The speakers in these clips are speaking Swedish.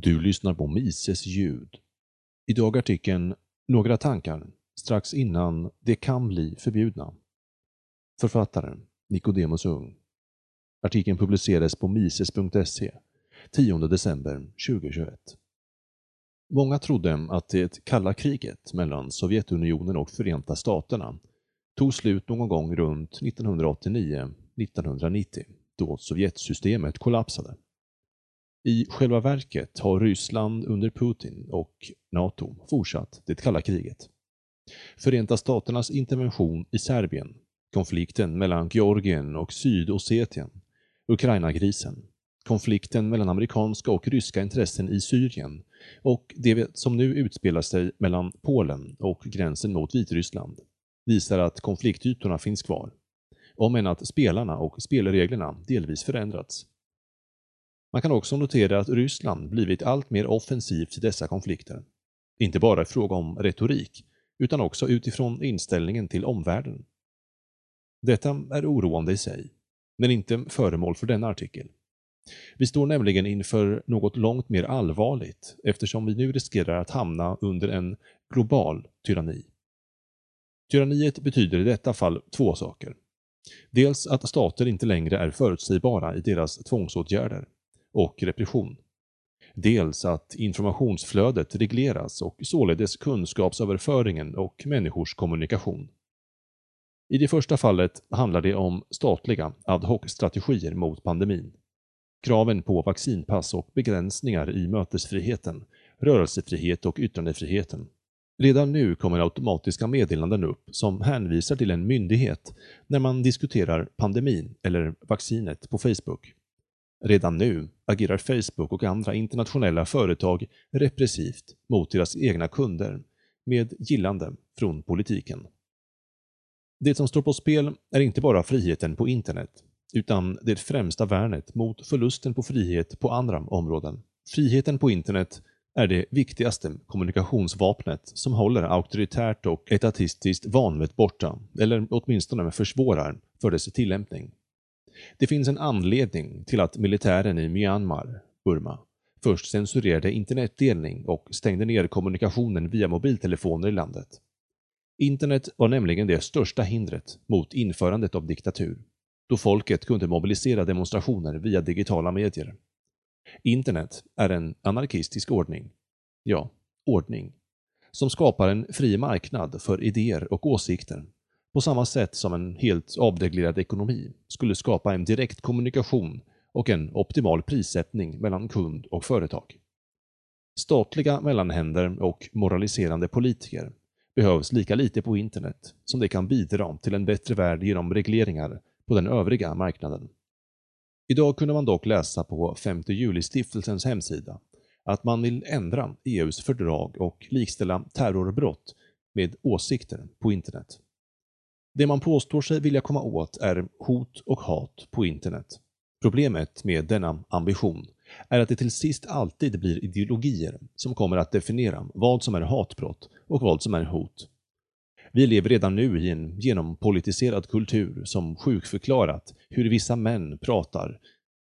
Du lyssnar på Mises ljud. Idag artikeln Några tankar strax innan det kan bli förbjudna. Författaren Nicodemus Ung. Artikeln publicerades på mises.se 10 december 2021. Många trodde att det kalla kriget mellan Sovjetunionen och Förenta Staterna tog slut någon gång runt 1989-1990 då Sovjetsystemet kollapsade. I själva verket har Ryssland under Putin och NATO fortsatt det kalla kriget. Förenta Staternas intervention i Serbien, konflikten mellan Georgien och Sydossetien, Ukraina-krisen, konflikten mellan amerikanska och ryska intressen i Syrien och det som nu utspelar sig mellan Polen och gränsen mot Vitryssland visar att konfliktytorna finns kvar, om än att spelarna och spelreglerna delvis förändrats. Man kan också notera att Ryssland blivit allt mer offensivt i dessa konflikter. Inte bara i fråga om retorik, utan också utifrån inställningen till omvärlden. Detta är oroande i sig, men inte föremål för denna artikel. Vi står nämligen inför något långt mer allvarligt eftersom vi nu riskerar att hamna under en global tyranni. Tyranniet betyder i detta fall två saker. Dels att stater inte längre är förutsägbara i deras tvångsåtgärder och repression. Dels att informationsflödet regleras och således kunskapsöverföringen och människors kommunikation. I det första fallet handlar det om statliga ad hoc-strategier mot pandemin. Kraven på vaccinpass och begränsningar i mötesfriheten, rörelsefrihet och yttrandefriheten. Redan nu kommer automatiska meddelanden upp som hänvisar till en myndighet när man diskuterar pandemin eller vaccinet på Facebook. Redan nu agerar Facebook och andra internationella företag repressivt mot deras egna kunder med gillande från politiken. Det som står på spel är inte bara friheten på internet, utan det främsta värnet mot förlusten på frihet på andra områden. Friheten på internet är det viktigaste kommunikationsvapnet som håller auktoritärt och etatistiskt vanvett borta, eller åtminstone försvårar för dess tillämpning. Det finns en anledning till att militären i Myanmar, Burma, först censurerade internetdelning och stängde ner kommunikationen via mobiltelefoner i landet. Internet var nämligen det största hindret mot införandet av diktatur, då folket kunde mobilisera demonstrationer via digitala medier. Internet är en anarkistisk ordning. Ja, ordning. Som skapar en fri marknad för idéer och åsikter på samma sätt som en helt avreglerad ekonomi skulle skapa en direkt kommunikation och en optimal prissättning mellan kund och företag. Statliga mellanhänder och moraliserande politiker behövs lika lite på internet som det kan bidra till en bättre värld genom regleringar på den övriga marknaden. Idag kunde man dock läsa på 5 juli-stiftelsens hemsida att man vill ändra EUs fördrag och likställa terrorbrott med åsikter på internet. Det man påstår sig vilja komma åt är hot och hat på internet. Problemet med denna ambition är att det till sist alltid blir ideologier som kommer att definiera vad som är hatbrott och vad som är hot. Vi lever redan nu i en genompolitiserad kultur som sjukförklarat hur vissa män pratar,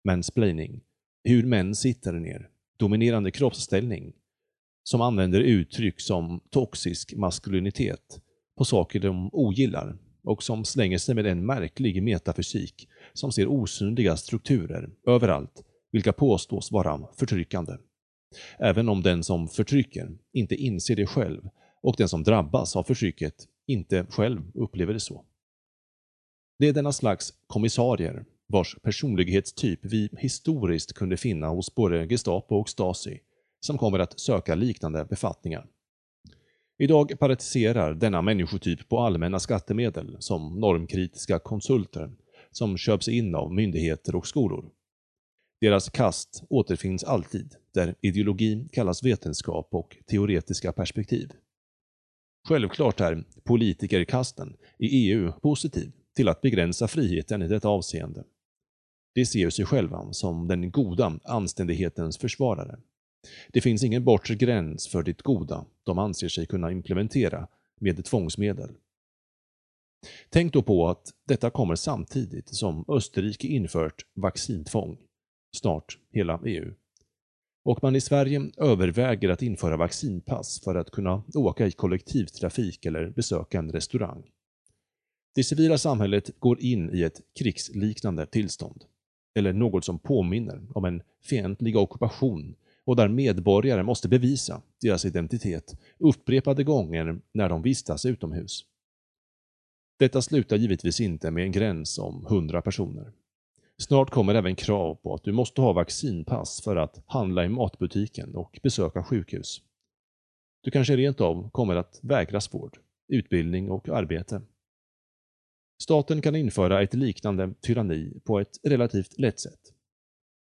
mansplaining, hur män sitter ner, dominerande kroppsställning, som använder uttryck som toxisk maskulinitet på saker de ogillar och som slänger sig med en märklig metafysik som ser osynliga strukturer överallt, vilka påstås vara förtryckande. Även om den som förtrycker inte inser det själv och den som drabbas av förtrycket inte själv upplever det så. Det är denna slags kommissarier vars personlighetstyp vi historiskt kunde finna hos både Gestapo och Stasi som kommer att söka liknande befattningar. Idag paratiserar denna människotyp på allmänna skattemedel som normkritiska konsulter som köps in av myndigheter och skolor. Deras kast återfinns alltid där ideologi kallas vetenskap och teoretiska perspektiv. Självklart är politikerkasten i EU positiv till att begränsa friheten i detta avseende. De ser sig själva som den goda anständighetens försvarare. Det finns ingen bortre gräns för det goda de anser sig kunna implementera med tvångsmedel. Tänk då på att detta kommer samtidigt som Österrike infört vaccintvång, snart hela EU. och man i Sverige överväger att införa vaccinpass för att kunna åka i kollektivtrafik eller besöka en restaurang. Det civila samhället går in i ett krigsliknande tillstånd, eller något som påminner om en fientlig ockupation och där medborgare måste bevisa deras identitet upprepade gånger när de vistas utomhus. Detta slutar givetvis inte med en gräns om 100 personer. Snart kommer även krav på att du måste ha vaccinpass för att handla i matbutiken och besöka sjukhus. Du kanske rent av kommer att vägras vård, utbildning och arbete. Staten kan införa ett liknande tyranni på ett relativt lätt sätt.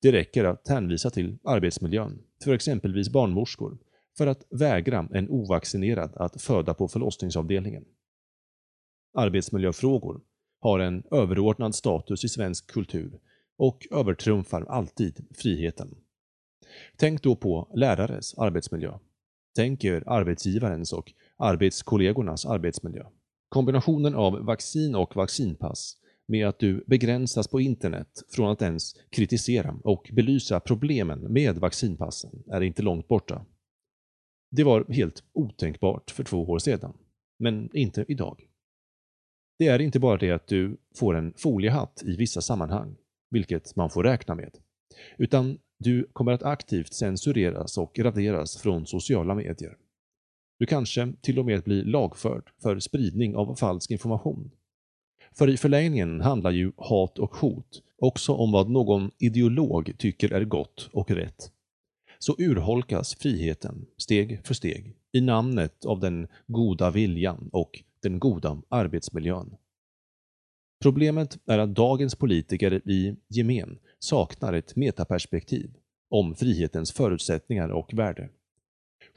Det räcker att hänvisa till arbetsmiljön för exempelvis barnmorskor för att vägra en ovaccinerad att föda på förlossningsavdelningen. Arbetsmiljöfrågor har en överordnad status i svensk kultur och övertrumfar alltid friheten. Tänk då på lärares arbetsmiljö. Tänk er arbetsgivarens och arbetskollegornas arbetsmiljö. Kombinationen av vaccin och vaccinpass med att du begränsas på internet från att ens kritisera och belysa problemen med vaccinpassen är inte långt borta. Det var helt otänkbart för två år sedan, men inte idag. Det är inte bara det att du får en foliehatt i vissa sammanhang, vilket man får räkna med, utan du kommer att aktivt censureras och raderas från sociala medier. Du kanske till och med blir lagförd för spridning av falsk information. För i förlängningen handlar ju hat och hot också om vad någon ideolog tycker är gott och rätt. Så urholkas friheten steg för steg i namnet av den goda viljan och den goda arbetsmiljön. Problemet är att dagens politiker i gemen saknar ett metaperspektiv om frihetens förutsättningar och värde.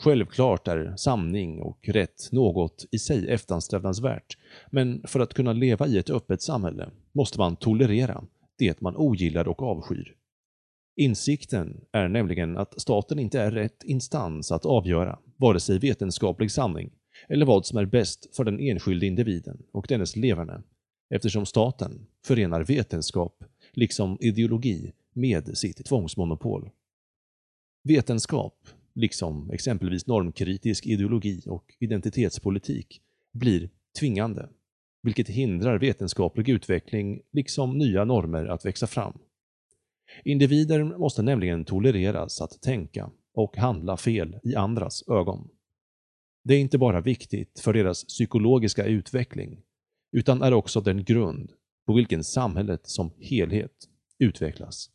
Självklart är sanning och rätt något i sig eftersträvansvärt, men för att kunna leva i ett öppet samhälle måste man tolerera det man ogillar och avskyr. Insikten är nämligen att staten inte är rätt instans att avgöra vare sig vetenskaplig sanning eller vad som är bäst för den enskilde individen och dennes leverne, eftersom staten förenar vetenskap liksom ideologi med sitt tvångsmonopol. Vetenskap, liksom exempelvis normkritisk ideologi och identitetspolitik, blir tvingande, vilket hindrar vetenskaplig utveckling liksom nya normer att växa fram. Individer måste nämligen tolereras att tänka och handla fel i andras ögon. Det är inte bara viktigt för deras psykologiska utveckling, utan är också den grund på vilken samhället som helhet utvecklas.